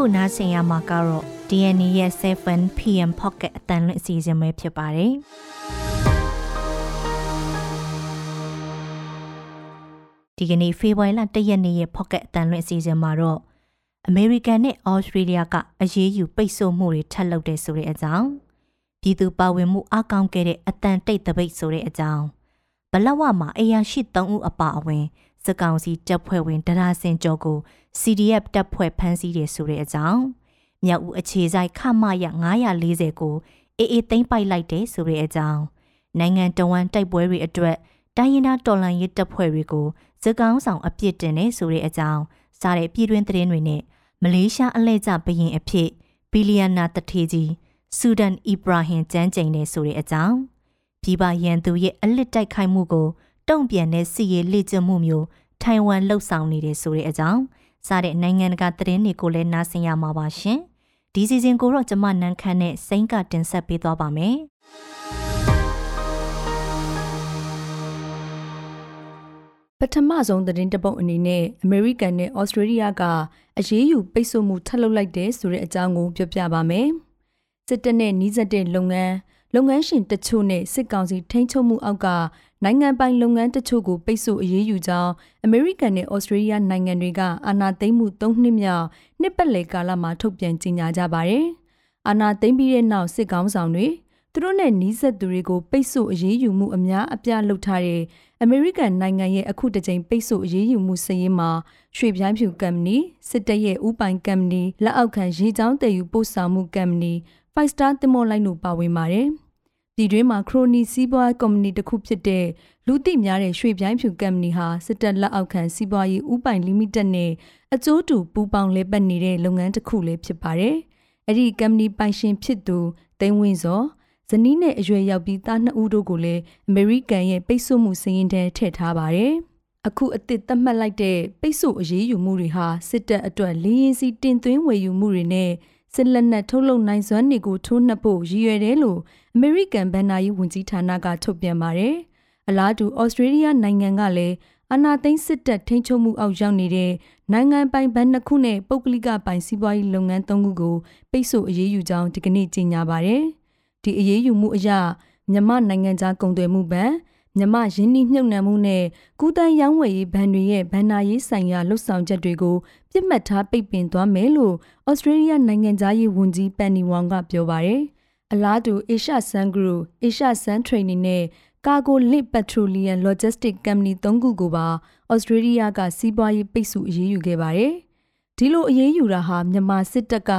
အခုနားဆင်ရမှာကတော့ DNA ရဲ့ 7PM Pocket အတန်လွင့်အစီအစဉ်ပဲဖြစ်ပါတယ်ဒီကနေ့ဖေဖော်ဝါရီလ1ရက်နေ့ရဲ့ Pocket အတန်လွင့်အစီအစဉ်မှာတော့အမေရိကန်နဲ့ဩစတြေးလျကအရေးယူပိတ်ဆို့မှုတွေထပ်လုပ်တဲ့ဆိုတဲ့အကြောင်းပြည်သူပါဝင်မှုအကောင့်ခဲ့တဲ့အတန်တိတ်တပိတ်ဆိုတဲ့အကြောင်းဘလဝမှာအရာရှိ3ဦးအပါအဝင် စကောင်စီတပ်ဖွဲ့ဝင်ဒရာစင်ကျော်ကို CDF တပ်ဖွဲ့ဖမ်းဆီးတယ်ဆိုတဲ့အကြောင်းမြောက်ဦးအခြေဆိုင်ခမရ940ကိုအေးအေးသိမ်းပိုက်လိုက်တယ်ဆိုတဲ့အကြောင်းနိုင်ငံတော်ဝန်တိုက်ပွဲတွေအတွက်တိုင်းရင်းသားတော်လှန်ရေးတပ်ဖွဲ့တွေကိုစကောင်းဆောင်အပြစ်တင်နေဆိုတဲ့အကြောင်းစားတဲ့ပြည်တွင်းသတင်းတွေနဲ့မလေးရှားအလဲကျဘရင်အဖြစ်ဘီလီယနာတထေကြီးဆူဒန်အီဘရာဟင်ကျန်းကျိန်နေဆိုတဲ့အကြောင်းပြည်ပရန်သူရဲ့အလစ်တိုက်ခိုက်မှုကို တုံ့ပြန်တဲ့စီရေးလေ့ကျင့်မှုမျိုးထိုင်ဝမ်လှုပ်ဆောင်နေတယ်ဆိုတဲ့အကြောင်းစားတဲ့နိုင်ငံတကာသတင်းတွေကိုလည်းနားဆင်ရမှာပါရှင်ဒီစီစဉ်ကိုတော့ကျမနန်းခမ်းနဲ့စိမ့်ကတင်ဆက်ပေးသွားပါမယ်ပထမဆုံးသတင်းတပုတ်အနေနဲ့အမေရိကန်နဲ့ဩစတြေးလျကအရေးယူပိတ်ဆို့မှုထပ်လုပ်လိုက်တဲ့ဆိုတဲ့အကြောင်းကိုပြောပြပါမယ်။စစ်တပ်နဲ့နှီးစပ်တဲ့လုပ်ငန်း လုပ်ငန်းရှင်တချို့နဲ့စစ်ကောင်စီထိန်းချုပ်မှုအောက်ကနိုင်ငံပိုင်လုပ်ငန်းတချို့ကိုပိတ်ဆို့အရေးယူကြောင်းအမေရိကန်နဲ့ဩစတြေးလျနိုင်ငံတွေကအာဏာသိမ်းမှု၃နှစ်မြောက်နှစ်ပတ်လည်ကာလမှာထုတ်ပြန်ကြေညာကြပါတယ်။အာဏာသိမ်းပြီးတဲ့နောက်စစ်ကောင်ဆောင်တွေသူတို့နဲ့နှီးဆက်သူတွေကိုပိတ်ဆို့အရေးယူမှုအများအပြားလုပ်ထားတဲ့အမေရိကန်နိုင်ငံရဲ့အခုတစ်ကြိမ်ပိတ်ဆို့အရေးယူမှုစည်ရင်မှာရွှေပြိုင်းဖြူကမ်ပဏီစစ်တပ်ရဲ့ဥပိုင်ကမ်ပဏီလက်အောက်ခံရေချောင်းတည်ယူပို့ဆောင်မှုကမ်ပဏီ Five Star တင်မောလိုက်တို့ပါဝင်ပါတယ်။ဒီတွင်မှာခရိုနီစီးပွားကုမ္ပဏီတစ်ခုဖြစ်တဲ့လူသိများတဲ့ရွှေပြိုင်းဖြူကမ်ပဏီဟာစစ်တပ်လက်အောက်ခံစီးပွားရေးဥပိုင်လီမိတက်နဲ့အကျိုးတူပူးပေါင်းလဲပတ်နေတဲ့လုပ်ငန်းတစ်ခုလည်းဖြစ်ပါတယ်။အဲ့ဒီကမ်ပဏီပိုင်ရှင်ဖြစ်သူတိန်ဝင်းစောဇနီးနဲ့အရွယ်ရောက်ပြီးသားနှစ်ဦးတို့ကိုလည်းအမေရိကန်ရဲ့ပိတ်ဆို့မှုစီးရင်ထဲထည့်ထားပါတယ်။အခုအသစ်သတ်မှတ်လိုက်တဲ့ပိတ်ဆို့အရေးယူမှုတွေဟာစစ်တပ်အတွက်လင်းရင်စီတင်သွင်းဝယ်ယူမှုတွေနဲ့ စစ်လက်နက်ထုတ်လုပ်နိုင်စွမ်းတွေကိုထိုးနှက်ဖို့ရည်ရွယ်တယ်လို့အမေရိကန်ဗန်နာရေးဝန်ကြီးဌာနကထုတ်ပြန်ပါတယ်။အလားတူဩစတြေးလျနိုင်ငံကလည်းအနာသိန်းစစ်တပ်ထိန်းချုပ်မှုအောက်ရောက်နေတဲ့နိုင်ငံပိုင်ဘဏ်နှစ်ခုနဲ့ပုဂ္ဂလိကပိုင်စီးပွားရေးလုပ်ငန်းသုံးခုကိုပိတ်ဆို့အရေးယူကြောင်းဒီကနေ့ကြေညာပါတယ်။ဒီအရေးယူမှုအရမြမနိုင်ငံခြားကုန်သွယ်မှုဘဏ် မြမရင်းနှီးမြှုပ်နှံမှုနဲ့ကုသန်းရောင်းဝယ်ရေးဘဏ်တွေရဲ့ဘဏ္ဍာရေးဆိုင်ရာလှုပ်ဆောင်ချက်တွေကိုပြစ်မှတ်ထားပိတ်ပင်သွားမယ်လို့ဩစတြေးလျနိုင်ငံသားရေးဝန်ကြီးပန်နီဝမ်ကပြောပါတယ်။အလားတူ Asia Sun Group, Asia Sun Training နဲ့ Cargo Link Petroleum Logistics Company ၃ခုကိုပါဩစတြေးလျကစီးပွားရေးပိတ်ဆို့အရေးယူခဲ့ပါတယ်။ဒီလိုအရေးယူတာဟာမြန်မာစစ်တပ်က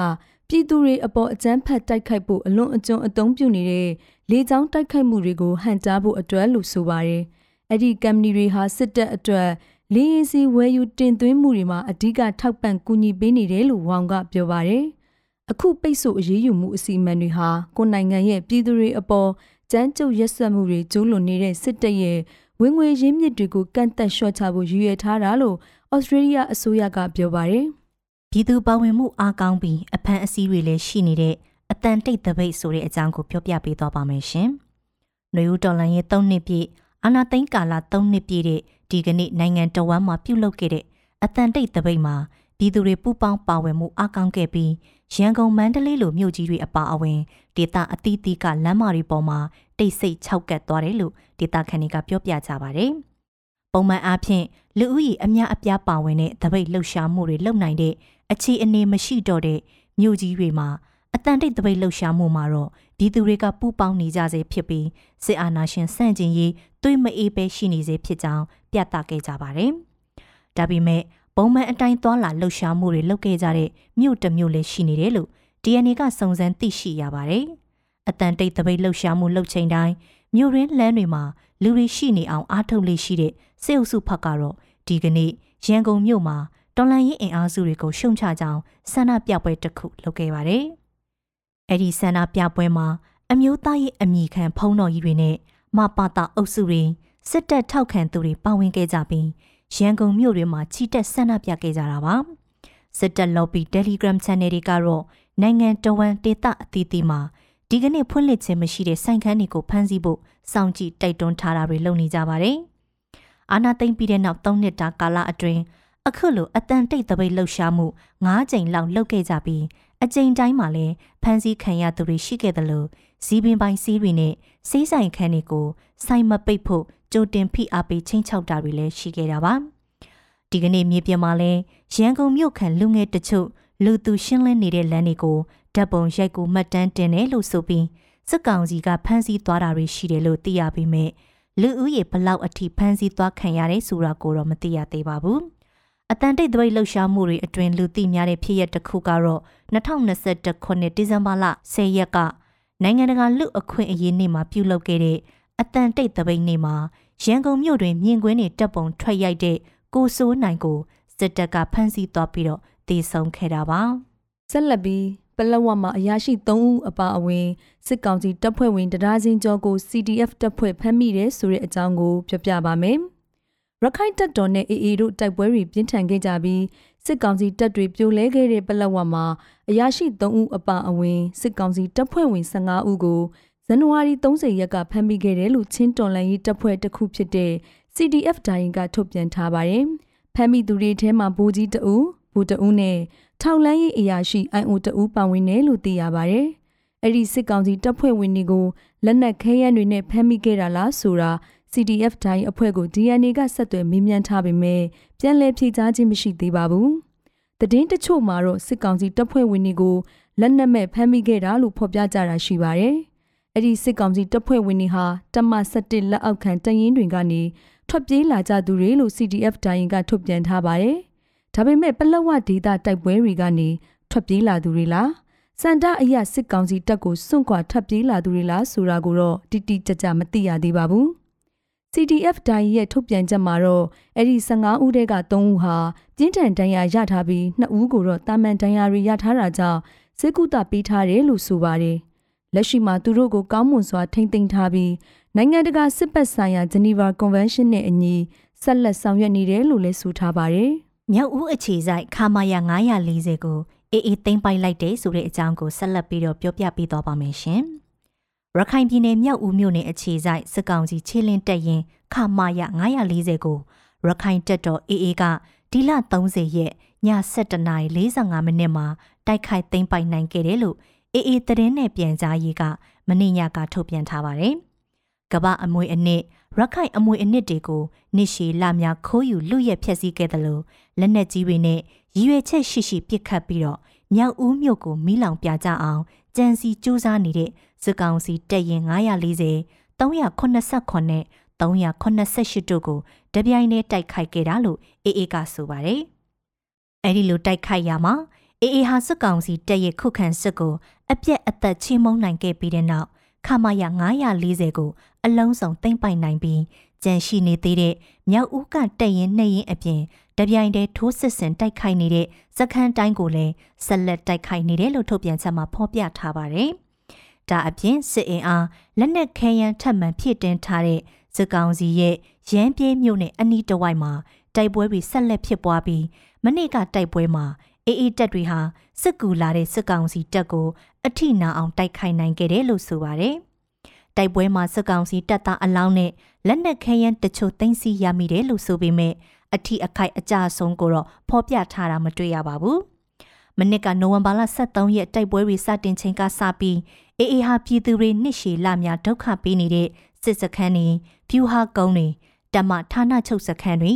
ပြည်သူတွေအပေါ်အကြမ်းဖက်တိုက်ခိုက်ဖို့အလွန်အကျွံအသုံးပြုနေတဲ့ လေကြောင်းတိုက်ခိုက်မှုတွေကိုဟန်တားဖို့အတွက်လို့ဆိုပါတယ်။အဲ့ဒီကမ်ပဏီတွေဟာစစ်တပ်အတွက်လေရင်စီဝယ်ယူတင်သွင်းမှုတွေမှာအဓိကထောက်ပံ့ကူညီပေးနေတယ်လို့ဝေါင်ကပြောပါတယ်။အခုပိတ်ဆို့အရေးယူမှုအစီအမံတွေဟာကိုနိုင်ငံရဲ့ပြည်သူတွေအပေါ်ကြမ်းကြုတ်ရက်စက်မှုတွေကျူးလွန်နေတဲ့စစ်တပ်ရဲ့ဝင်ငွေရင်းမြစ်တွေကိုကန့်သက်လျှော့ချဖို့ရည်ရွယ်ထားတာလို့ဩစတြေးလျအစိုးရကပြောပါတယ်။ပြည်သူပါဝင်မှုအားကောင်းပြီးအဖန်အစည်းတွေလည်းရှိနေတဲ့ အတန်တိတ်တပိတ်ဆိုတဲ့အကြောင်းကိုပြောပြပေးသွားပါမယ်ရှင်။နှွေဦးတော်လန်ရဲ့၃နှစ်ပြည့်အာနာသိန်းကာလ၃နှစ်ပြည့်တဲ့ဒီကနေ့နိုင်ငံတော်ဝန်မှာပြုလုပ်ခဲ့တဲ့အတန်တိတ်တပိတ်မှာပြည်သူတွေပူးပေါင်းပါဝင်မှုအားကောင်းခဲ့ပြီးရန်ကုန်မန္တလေးလိုမြို့ကြီးတွေအပါအဝင်ဒေသအသီးသီးကလမ်းမတွေပေါ်မှာတိတ်ဆိတ်ခြောက်ကပ်သွားတယ်လို့ဒေသခံတွေကပြောပြကြပါတယ်။ပုံမှန်အားဖြင့်လူဦးရေအများအပြားပါဝင်တဲ့တပိတ်လှုပ်ရှားမှုတွေလုပ်နိုင်တဲ့အခြေအနေမရှိတော့တဲ့မြို့ကြီးတွေမှာ အတန်တိတ်တပိတ်လှုပ်ရှားမှုမှာတော့ဒီသူတွေကပူးပေါင်းနေကြစေဖြစ်ပြီးစစ်အာဏာရှင်ဆန့်ကျင်ရေးသွေးမအေးပဲရှိနေစေဖြစ်ကြောင်းပြသခဲ့ကြပါတယ်။ဒါပေမဲ့ပုံမှန်အတိုင်းသွားလာလှုပ်ရှားမှုတွေလုပ်ခဲ့ကြတဲ့မြို့တစ်မြို့လည်းရှိနေတယ်လို့ DNA ကစုံစမ်းသိရှိရပါတယ်။အတန်တိတ်တပိတ်လှုပ်ရှားမှုလှုပ်ချိန်တိုင်းမြို့ရင်းလမ်းတွေမှာလူတွေရှိနေအောင်အားထုတ်လေးရှိတဲ့စေအုပ်စုဖက်ကတော့ဒီကနေ့ရန်ကုန်မြို့မှာတော်လန်ရေးအင်အားစုတွေကိုရှုံချကြောင်းဆန္ဒပြပွဲတစ်ခုလုပ်ခဲ့ပါတယ်။ အဲ့ဒီဆန္ဒပြပွဲမှာအမျိုးသားရေးအမိခံဖုံးတော်ကြီးတွေနဲ့မပါတာအုပ်စုတွေစစ်တပ်ထောက်ခံသူတွေပါဝင်ခဲ့ကြပြီးရန်ကုန်မြို့တွေမှာချီတက်ဆန္ဒပြခဲ့ကြတာပါ။စစ်တပ် lobby Telegram channel တွေကတော့နိုင်ငံတော်ဝန်ဒေသအသီးသီးမှာဒီကနေ့ဖွင့်လှစ်ခြင်းမရှိတဲ့ဆိုင်ခန်းတွေကိုဖမ်းဆီးဖို့စောင့်ကြည့်တိုက်တွန်းထားတာတွေလုပ်နေကြပါတယ်။အာနာသိမ့်ပြီးတဲ့နောက်၃နှစ်တာကာလအတွင်းအခုလိုအတန်တိတ်တပိတ်လှုပ်ရှားမှု၅ကြိမ်လောက်လုပ်ခဲ့ကြပြီး အကြိမ်တိုင်းမှာလည်းဖမ်းဆီးခံရသူတွေရှိခဲ့တယ်လို့ဇီးပင်ပိုင်းစီးတွေနဲ့စေးဆိုင်ခန်းတွေကိုဆိုင်မပိတ်ဖို့ကြိုတင်ဖိအားပေးချင်းချောက်တာတွေလည်းရှိခဲ့တာပါဒီကနေ့မြေပြင်မှာလည်းရန်ကုန်မြို့ခံလူငယ်တချို့လူသူရှင်းလင်းနေတဲ့လမ်းတွေကိုဓာတ်ပုံရိုက်ကူမှတ်တမ်းတင်တယ်လို့ဆိုပြီးစစ်ကောင်စီကဖမ်းဆီးသွားတာတွေရှိတယ်လို့သိရပေမဲ့လူဦးရေဘလောက်အထိဖမ်းဆီးသွားခံရတယ်ဆိုတာကိုတော့မသိရသေးပါဘူး။ အတန်တိတ်သပိတ်လှုပ်ရှားမှုတွေအတွင်လူသိများတဲ့ဖြစ်ရပ်တစ်ခုကတော့2021ခုနှစ်ဒီဇင်ဘာလ10ရက်ကနိုင်ငံတကာလူအခွင့်အရေးနေ့မှာပြုလုပ်ခဲ့တဲ့အတန်တိတ်သပိတ်နေ့မှာရန်ကုန်မြို့တွင်မြင်ကွင်းတွေတပ်ပုံထွက်ရိုက်တဲ့ကိုစိုးနိုင်ကိုစစ်တပ်ကဖမ်းဆီးသွားပြီးတော့တေဆုံးခဲ့တာပါဆက်လက်ပြီးပလက်ဝမှာအရာရှိ3ဦးအပါအဝင်စစ်ကောင်စီတပ်ဖွဲ့ဝင်တရားစင်းကျော်ကို CDF တပ်ဖွဲ့ဖမ်းမိတယ်ဆိုတဲ့အကြောင်းကို ပြောပြပါမယ် ရခိုင်တပ်တော်နဲ့ AA တို့တိုက်ပွဲတွေပြင်းထန်ခဲ့ကြပြီးစစ်ကောင်စီတပ်တွေပြိုလဲခဲ့တဲ့ပလက်ဝမှာအရာရှိ3ဦးအပါအဝင်စစ်ကောင်စီတပ်ဖွဲ့ဝင်15ဦးကိုဇန်နဝါရီ30ရက်ကဖမ်းမိခဲ့တယ်လို့ချင်းတော်လန်ရေးတပ်ဖွဲ့တစ်ခုဖြစ်တဲ့ CDF ဒိုင်ကထုတ်ပြန်ထားပါတယ်။ဖမ်းမိသူတွေထဲမှာဗိုလ်ကြီးတအူးဘူတအူးနဲ့ထောက်လန်းရေးအရာရှိ IO တအူးပါဝင်တယ်လို့သိရပါတယ်။အဲ့ဒီစစ်ကောင်စီတပ်ဖွဲ့ဝင်တွေကိုလက်နက်ခဲယမ်းတွေနဲ့ဖမ်းမိခဲ့တာလားဆိုတာ CDF ဒိုင်အဖွဲ့ကို DNA ကဆက်သွယ်မေးမြန်းထားပေမဲ့ပြန်လည်ဖြေကြားခြင်းမရှိသေးပါဘူး။တည်င်းတချို့မှာတော့စစ်ကောင်စီတပ်ဖွဲ့ဝင်တွေကိုလက်နက်မဲ့ဖမ်းမိခဲ့တာလို့ဖော်ပြကြတာရှိပါတယ်။အဲ့ဒီစစ်ကောင်စီတပ်ဖွဲ့ဝင်တွေဟာတမ17လက်အောက်ခံတရင်တွေကနေထွက်ပြေးလာကြသူတွေလို့ CDF ဒိုင်ကထုတ်ပြန်ထားပါတယ်။ဒါပေမဲ့ပလက်ဝဒေသတိုက်ပွဲတွေကနေထွက်ပြေးလာသူတွေလားစန္ဒအရစစ်ကောင်စီတပ်ကိုစွန့်ခွာထွက်ပြေးလာသူတွေလားဆိုတာကိုတော့တိတိကျကျမသိရသေးပါဘူး။ CDF ဒိုင်ရဲ့ထုတ်ပြန်ချက်မှာတော့အဲ့ဒီ15ဦးတဲက3ဦးဟာပြင်းထန်ဒဏ်ရာရထားပြီး2ဦးကိုတော့တာမန်ဒဏ်ရာတွေရထားတာကြောင့်စစ်ကူတာပေးထားတယ်လို့ဆိုပါတယ်။လက်ရှိမှာသူတို့ကိုကောင်းမွန်စွာထိမ့်သိမ်းထားပြီးနိုင်ငံတကာစစ်ပတ်ဆိုင်ရာဂျနီဗာကွန်ဗင်းရှင်းနဲ့အညီဆက်လက်ဆောင်ရွက်နေတယ်လို့လည်းဆိုထားပါတယ်။မြောက်ဦးအခြေဆိုင်ခါမာယာ940ကိုအေးအေးသိမ်းပိုက်လိုက်တဲ့ဆိုတဲ့အကြောင်းကိုဆက်လက်ပြီးတော့ပြောပြပေးသွားပါမယ်ရှင်။ ရခိုင်ပြည်နယ်မြောက်ဦးမြို့နယ်အခြေဆိုင်စစ်ကောင်စီခြေလင်းတက်ရင်ခါမာယာ940ကိုရခိုင်တပ်တော်အေးအေးကဒီလ30ရက်ည7:45မိနစ်မှာတိုက်ခိုက်သိမ်းပိုက်နိုင်ခဲ့တယ်လို့အေးအေးသတင်းနဲ့ပြန်ကြားရေးကမနေ့ညကထုတ်ပြန်ထားပါတယ်။ကပအမွေအနှစ်ရခိုင်အမွေအနှစ်တွေကိုနှစ်ရှည်လများခိုးယူလူရက်ဖျက်ဆီးခဲ့တယ်လို့လက်နက်ကြီးတွေနဲ့ရည်ရွယ်ချက်ရှိရှိပစ်ခတ်ပြီးတော့မြောက်ဦးမြို့ကိုမိလောင်ပြကြအောင်ကြံစီစူးစမ်းနေတဲ့ စစ်ကောင်စီတပ်ရင်940 389နဲ့388တို့ကိုတပြိုင်တည်းတိုက်ခိုက်ခဲ့တာလို့အေအေကဆိုပါတယ်။အဲဒီလိုတိုက်ခိုက်ရမှာအေအေဟာစစ်ကောင်စီတပ်ရဲ့ခုခံစစ်ကိုအပြက်အသက်ချေမှုန်းနိုင်ခဲ့ပြီးတဲ့နောက်ခမာရ940ကိုအလုံးစုံသိမ့်ပိုက်နိုင်ပြီးကြန့်ရှိနေသေးတဲ့မြောက်ဦးကတက်ရင်နှိပ်ရင်အပြင်တပြိုင်တည်းထိုးစစ်ဆင်တိုက်ခိုက်နေတဲ့စခန်းတိုင်းကိုလည်းဆက်လက်တိုက်ခိုက်နေတယ်လို့ထုတ်ပြန်ချက်မှာဖော်ပြထားပါတယ်။ ဒါအပြင်စစ်အင်အားလက်နက်ခဲယမ်းထပ်မံဖြည့်တင်းထားတဲ့စစ်ကောင်စီရဲ့ရန်ပြေးမြို့နယ်အနီးတဝိုက်မှာတိုက်ပွဲတွေဆက်လက်ဖြစ်ပွားပြီးမနေ့ကတိုက်ပွဲမှာအေးအေးတပ်တွေဟာစစ်ကူလာတဲ့စစ်ကောင်စီတပ်ကိုအထိနာအောင်တိုက်ခိုက်နိုင်ခဲ့တယ်လို့ဆိုပါတယ်။တိုက်ပွဲမှာစစ်ကောင်စီတပ်သားအလောင်းနဲ့လက်နက်ခဲယမ်းတချို့သိမ်းဆည်းရမိတယ်လို့ဆိုပေမဲ့အထိအခိုက်အကြဆုံးကိုတော့ဖော်ပြထားတာမတွေ့ရပါဘူး။ မနစ်ကနိုဝင်ဘာလ23ရက်တိုက်ပွဲတွေစတင်ချိန်ကစပြီးအေအေဟာပြည်သူတွေနှစ်ရှည်လများဒုက္ခပေးနေတဲ့စစ်စခန်းတွေဖြူဟာကုန်းတွေတမဌာနချုပ်စခန်းတွေ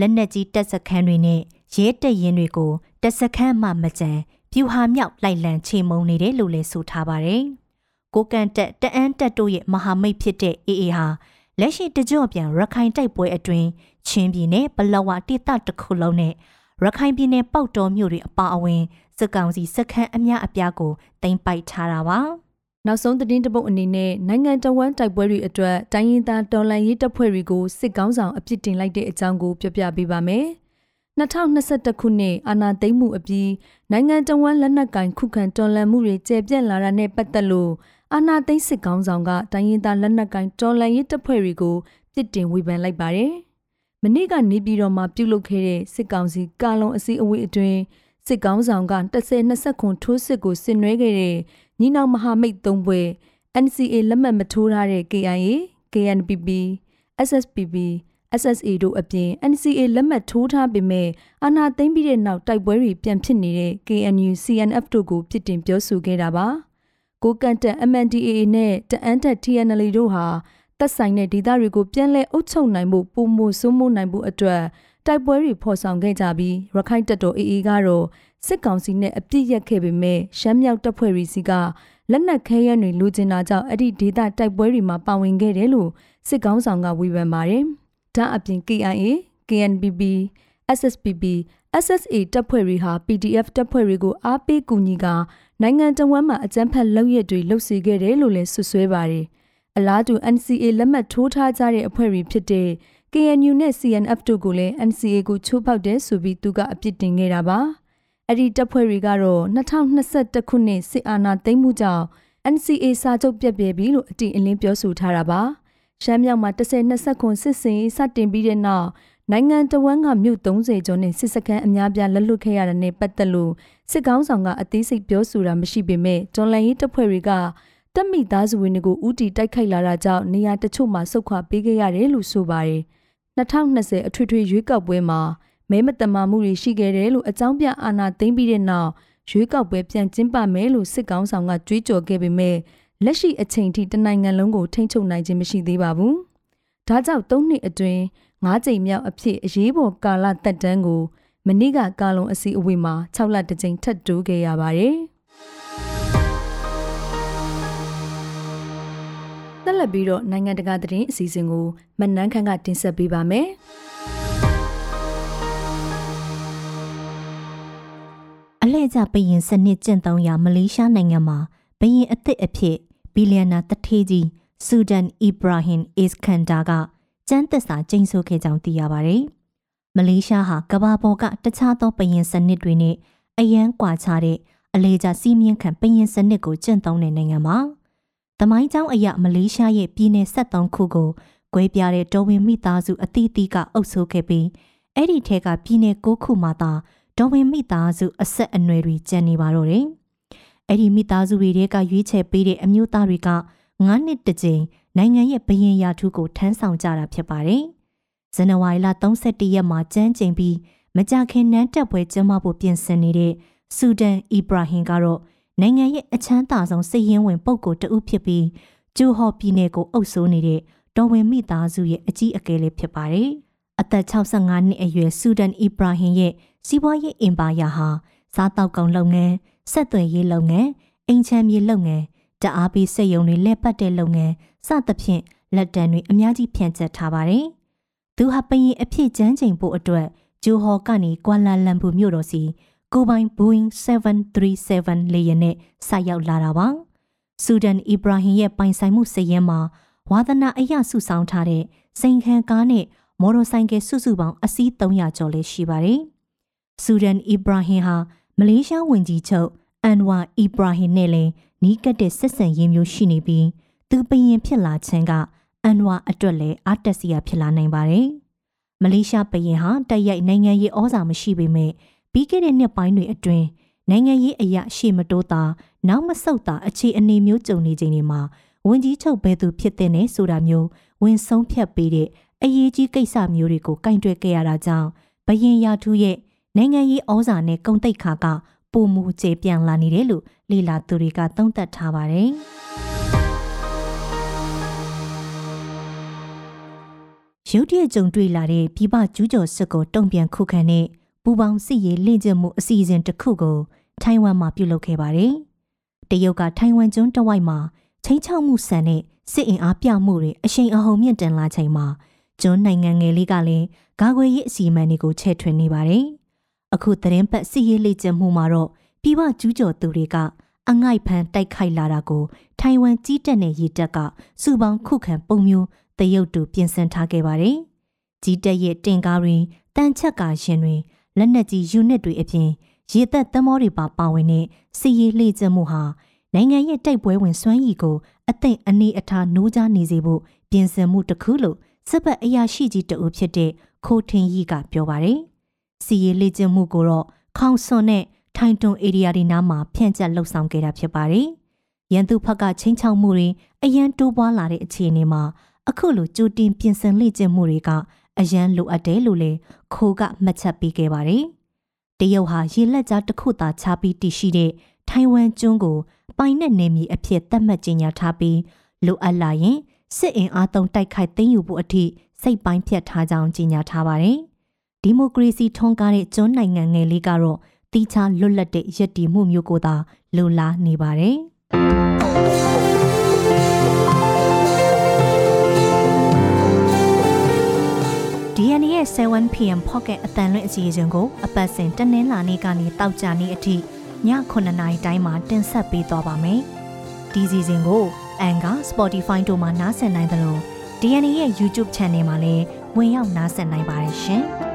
လက်နက်ကြီးတပ်စခန်းတွေနဲ့ရဲတပ်ရင်တွေကိုတစခန်းမှမကြံပြူဟာမြောက်လိုက်လံချေမုံနေတယ်လို့လည်းဆိုထားပါတယ်။ကိုကန်တက်တအန်းတက်တို့ရဲ့မဟာမိတ်ဖြစ်တဲ့အေအေဟာလက်ရှိတကြော့ပြန်ရခိုင်တိုက်ပွဲအတွင်းချင်းပြည်နယ်ပလောဝတိတတစ်ခုလုံးနဲ့ ရခိုင်ပြည်နယ်ပေါက်တော်မြို့တွေအပါအဝင်စစ်ကောင်စီစခန်းအများအပြားကိုတင်ပိုက်ထားတာပါ။နောက်ဆုံးသတင်းတပုတ်အနေနဲ့နိုင်ငံတော်ဝန်တိုက်ပွဲတွေအတွက်တိုင်းရင်းသားတော်လှန်ရေးတပ်ဖွဲ့တွေကိုစစ်ကောင်းဆောင်အပြစ်တင်လိုက်တဲ့အကြောင်းကိုပြပြပေးပါမယ်။2021ခုနှစ်အာဏာသိမ်းမှုအပြီးနိုင်ငံတော်ဝန်လက်နက်ကင်ခုခံတော်လှန်မှုတွေကျေပြန့်လာတာနဲ့ပတ်သက်လို့အာဏာသိမ်းစစ်ကောင်ဆောင်ကတိုင်းရင်းသားလက်နက်ကင်တော်လှန်ရေးတပ်ဖွဲ့တွေကိုပြစ်တင်ဝေဖန်လိုက်ပါတယ်။ မနေ့ကနေပြည်တော်မှာပြုလုပ်ခဲ့တဲ့စစ်ကောင်စီကာလုံအစည်းအဝေးအတွင်းစစ်ကောင်ဆောင်က10-20ခုထိုးစစ်ကိုဆင်နွှဲခဲ့တဲ့ညီနောင်မဟာမိတ်သုံးဘွဲ NCA လက်မှတ်မထိုးထားတဲ့ KIA, KNPP, SSPP SSA တို့အပြင် NCA လက်မှတ်ထိုးထားပေမဲ့အာဏာသိမ်းပြီးတဲ့နောက်တိုက်ပွဲတွေပြန်ဖြစ်နေတဲ့ KNU CNF တို့ကိုပြစ်တင်ပြောဆိုခဲ့တာပါ။ကိုကန်တက် MNDAA နဲ့တအန်တက် TNL တို့ဟာ သက်ဆိုင်တဲ့ဒေသတွေကိုပြန်လည်အုပ်ချုပ်နိုင်မှုပုံမှုစိုးမိုးနိုင်မှုအတွက်တိုက်ပွဲတွေဖော်ဆောင်ခဲ့ကြပြီးရခိုင်တပ်တော် AA ကတော့စစ်ကောင်စီနဲ့အပြစ်ရက်ခဲ့ပေမဲ့ရှမ်းမြောက်တပ်ဖွဲ့တွေစီကလက်နက်ခဲယမ်းတွေလူကျင်တာကြောင့်အဲ့ဒီဒေသတိုက်ပွဲတွေမှာပါဝင်ခဲ့တယ်လို့စစ်ကောင်ဆောင်ကဝေဖန်ပါတယ်။ဒါအပြင် KIA, KNPB, SSPB, SSA တပ်ဖွဲ့တွေဟာ PDF တပ်ဖွဲ့တွေကိုအားပေးကူညီကာနိုင်ငံတော်ဝန်မှအကြမ်းဖက်လုပ်ရက်တွေလုပ်စီခဲ့တယ်လို့လည်းဆွဆွဲပါတယ်။ အလားတူ NCA လက်မှတ်ထိုးထားကြတဲ့အဖွဲ့တွေဖြစ်တဲ့ KNU နဲ့ CNF တို့ကိုလည်း NCA ကိုချိုးဖောက်တယ်ဆိုပြီးသူကအပြစ်တင်ခဲ့တာပါ။အဲ့ဒီတပ်ဖွဲ့တွေကတော့2021ခုနှစ်စစ်အာဏာသိမ်းမှုကြောင့် NCA စာချုပ်ပြတ်ပြဲပြီလို့အတိအလင်းပြောဆိုထားတာပါ။ရှမ်းမြောက်မှာ10-20ခုစစ်စင်စတင်ပြီးတဲ့နောက်နိုင်ငံတော်ဝန်ကမြို့30ကျော်နဲ့စစ်စခန်းအများပြားလက်လွတ်ခဲ့ရတဲ့နဲ့ပတ်သက်လို့စစ်ကောင်းဆောင်ကအသေးစိတ်ပြောဆိုတာမရှိပေမဲ့ဂျွန်လန်ရေးတပ်ဖွဲ့တွေက တပ်မိသားစုဝင်တွေကိုဥတီတိုက်ခိုက်လာတာကြောင့်နေရာတချို့မှာဆုတ်ခွာပေးခဲ့ရတယ်လို့ဆိုပါတယ်။2020အထွေထွေရွေးကောက်ပွဲမှာမဲမတမာမှုတွေရှိခဲ့တယ်လို့အကြောင်းပြအာဏာသိမ်းပြီးတဲ့နောက်ရွေးကောက်ပွဲပြန်ကျင်းပမယ်လို့စစ်ကောင်ဆောင်ကကြွေးကြော်ခဲ့ပေမဲ့လက်ရှိအချိန်ထိတနိုင်ငံလုံးကိုထိန်းချုပ်နိုင်ခြင်းမရှိသေးပါဘူး။ဒါကြောင့်၃နှစ်အတွင်း၅ကြိမ်မြောက်အဖြစ်အရေးပေါ်ကာလတက်တန်းကိုမနေ့ကကာလုံအစီအဝေးမှာ6လတစ်ကြိမ်ထပ်တိုးခဲ့ရပါတယ်။ တက်လက်ပြီးတော့နိုင်ငံတကာသတင်းအစီအစဉ်ကိုမနန်းခန့်ကတင်ဆက်ပေးပါမယ်။အလဲ့ကျပရင်စနစ်ကျင့်သုံးရာမလေးရှားနိုင်ငံမှာဘရင်အစ်စ်အဖြစ်ဘီလီယံနာတထေးကြီးဆူဒန်အီဘရာဟင်အစ်ကန်ဒါကကျန်းသက်စာကျင်းဆိုခဲ့ကြောင်းသိရပါတယ်။မလေးရှားဟာကမ္ဘာပေါ်ကတခြားသောပရင်စနစ်တွေနဲ့အရန်ကွာခြားတဲ့အလေကျစီးမြင့်ခံပရင်စနစ်ကိုကျင့်သုံးတဲ့နိုင်ငံမှာ။ တမိုင်းကျောင်းအရမလေးရှားရဲ့ပြည်내73ခုကိုကွဲပြားတဲ့တော်ဝင်မိသားစုအသီးသီးကအုပ်စိုးခဲ့ပြီးအဲ့ဒီထဲကပြည်내6ခုမှာသာတော်ဝင်မိသားစုအဆက်အနွယ်တွေကျန်နေပါတော့တယ်။အဲ့ဒီမိသားစုတွေကရွေးချယ်ပေးတဲ့အမျိုးသားတွေက9နှစ်တစ်ကြိမ်နိုင်ငံရဲ့ဘရင်ရာထူးကိုထမ်းဆောင်ကြတာဖြစ်ပါတယ်။ဇန်နဝါရီလ31ရက်မှာကျန်းကျင်ပြီးမကြခင်နန်းတက်ပွဲကျင်းပဖို့ပြင်ဆင်နေတဲ့ဆူဒန်အီဘရာဟင်ကတော့ နိုင်ငံရဲ့အချမ်းသာဆုံးစိတ်ရင်းဝင်ပုဂ္ဂိုလ်တဦးဖြစ်ပြီးဂျူဟော်ပြည်နယ်ကိုအုပ်စိုးနေတဲ့တော်ဝင်မိသားစုရဲ့အကြီးအကဲလေးဖြစ်ပါတယ်။အသက်65နှစ်အရွယ်ဆူဒန်အီဘရာဟင်ရဲ့စီးပွားရေးအင်ပါယာဟာစားတောက်ကောင်လုပ်ငန်း၊ဆက်သွယ်ရေးလုပ်ငန်း၊အိမ်ချမ်းမြေလုပ်ငန်း၊တအားပေးစက်ရုံတွေလက်ပတ်တဲ့လုပ်ငန်းစသဖြင့်လက်တံတွေအများကြီးဖြန့်ကျက်ထားပါတယ်။သူဟာပရင်အဖြစ်ကျန်းချိန်ဖို့အတွက်ဂျိုဟော်ကနေကွာလာလမ်ပူမြို့တော်စီ ကိုပိုင် Boeing 737လေယာဉ်နဲ့ဆိုက်ရောက်လာတာပါ။ဆူဒန်အီဘရာဟင်ရဲ့ပိုင်ဆိုင်မှုစည်ရင်းမှာဝါသနာအယစုဆောင်ထားတဲ့စိန်ခံကားနဲ့မော်တော်ဆိုင်ကယ်စုစုပေါင်းအစီး300ကျော်လေးရှိပါတယ်။ဆူဒန်အီဘရာဟင်ဟာမလေးရှားဝန်ကြီးချုပ်အန်ဝါအီဘရာဟင်နဲ့လည်းနီးကပ်တဲ့ဆက်ဆံရေးမျိုးရှိနေပြီးသူပရင်ဖြစ်လာခြင်းကအန်ဝါအတွက်လည်းအားတက်စရာဖြစ်လာနိုင်ပါတယ်။မလေးရှားပရင်ဟာတိုက်ရိုက်နိုင်ငံရေးဩဇာမရှိပေမဲ့ ပြီးခဲ့တဲ့နှစ်ပိုင်းတွေအတွင်းနိုင်ငံရေးအရာရှေ့မတိုးတာနောက်မဆုတ်တာအခြေအနေမျိုးကြုံနေချိန်တွေမှာဝန်ကြီးချုပ်ဘယ်သူဖြစ်တဲ့နဲ့ဆိုတာမျိုးဝင်ဆုံးဖြတ်ပေးတဲ့အရေးကြီးကိစ္စမျိုးတွေကိုကင်တွယ်ခဲ့ရတာကြောင့်ဘရင်ရာထူးရဲ့နိုင်ငံရေးဩဇာနဲ့ဂုံတိတ်ခါကပုံမူကျေပြန်လာနေတယ်လို့လေလာသူတွေကသုံးသပ်ထားပါတယ်။ရုတ်တရက်ကြုံတွေ့လာတဲ့ပြည်ပကျူးကျော်စစ်ကိုတုံ့ပြန်ခုခံတဲ့ ပူပေါင်းစစ်ရေးလေ့ကျင့်မှုအစီအစဉ်တစ်ခုကိုထိုင်ဝမ်မှာပြုလုပ်ခဲ့ပါတယ်။တရုတ်ကထိုင်ဝမ်ကျွန်းတဝိုက်မှာချင်းချောက်မှုဆန်တဲ့စစ်အင်အားပြမှုတွေအရှိန်အဟုန်မြင့်တင်လာချိန်မှာကျွန်းနိုင်ငံငယ်လေးကလည်းဂါခွေရေးအစီအမံတွေကိုချဲ့ထွင်နေပါတယ်။အခုသတင်းပတ်စစ်ရေးလေ့ကျင့်မှုမှာတော့ပြည်ပကျူးကျော်သူတွေကအငိုက်ဖန်တိုက်ခိုက်လာတာကိုထိုင်ဝမ်ကြီးတက်တဲ့ရေတပ်ကစုပေါင်းခုခံပုံမျိုးတရုတ်တူပြင်ဆင်ထားခဲ့ပါတယ်။ကြီးတက်ရဲ့တင်ကားတွေတန်ချက်ကာရှင်တွေ လက်နက်ကြီးယူနစ်တွေအပြင်ရေသက်သမောတွေပါပါဝင်တဲ့စီရေးလှေကျမှုဟာနိုင်ငံရဲ့တိုက်ပွဲဝင်စွမ်းရည်ကိုအသိအနေအထားနိုးကြားနေစေဖို့ပြင်ဆင်မှုတစ်ခုလို့စစ်ဘက်အရာရှိကြီးတဦးဖြစ်တဲ့ခိုထင်းကြီးကပြောပါတယ်။စီရေးလေ့ကျင့်မှုကိုတော့ခေါင်ဆွန်နဲ့ထိုင်တွန်ဧရိယာတွေနားမှာဖြန့်ကျက်လှုပ်ဆောင်ခဲ့တာဖြစ်ပါတယ်။ရန်သူဖက်ကချင်းချောက်မှုတွေအရန်တိုးပွားလာတဲ့အခြေအနေမှာအခုလိုကြိုတင်ပြင်ဆင်လေ့ကျင့်မှုတွေက အရန်လိုအပ်တယ်လို့လည်းခိုးကမှတ်ချက်ပေးခဲ့ပါတယ်။တရုတ်ဟာရေလက်ကြားတစ်ခုသာချပြီးတည်ရှိတဲ့ထိုင်ဝမ်ကျွန်းကိုပိုင်နဲ့နေမီအဖြစ်သတ်မှတ်ကြေညာထားပြီးလိုအပ်လာရင်စစ်အင်အားသုံးတိုက်ခိုက်သိမ်းယူဖို့အထိစိတ်ပိုင်းဖြတ်ထားကြောင်းကြေညာထားပါတယ်။ဒီမိုကရေစီထွန်းကားတဲ့ကျွန်းနိုင်ငံငယ်လေးကတော့တီးခြားလွတ်လပ်တဲ့ရည်တည်မှုမျိုးကိုသာလိုလားနေပါတယ်။ DNA ရဲ့ 7pm pocket အတန်လွင့်အစီအစဉ်ကိုအပတ်စဉ်တနင်္လာနေ့ကနေတောက်ကြနေ့အထိည9:00နာရီတိုင်းမှာတင်ဆက်ပေးသွားပါမယ်။ဒီစီစဉ်ကို Anchor, Spotify တို့မှာနားဆင်နိုင်သလို DNA ရဲ့ YouTube Channel မှာလည်းဝင်ရောက်နားဆင်နိုင်ပါတယ်ရှင်။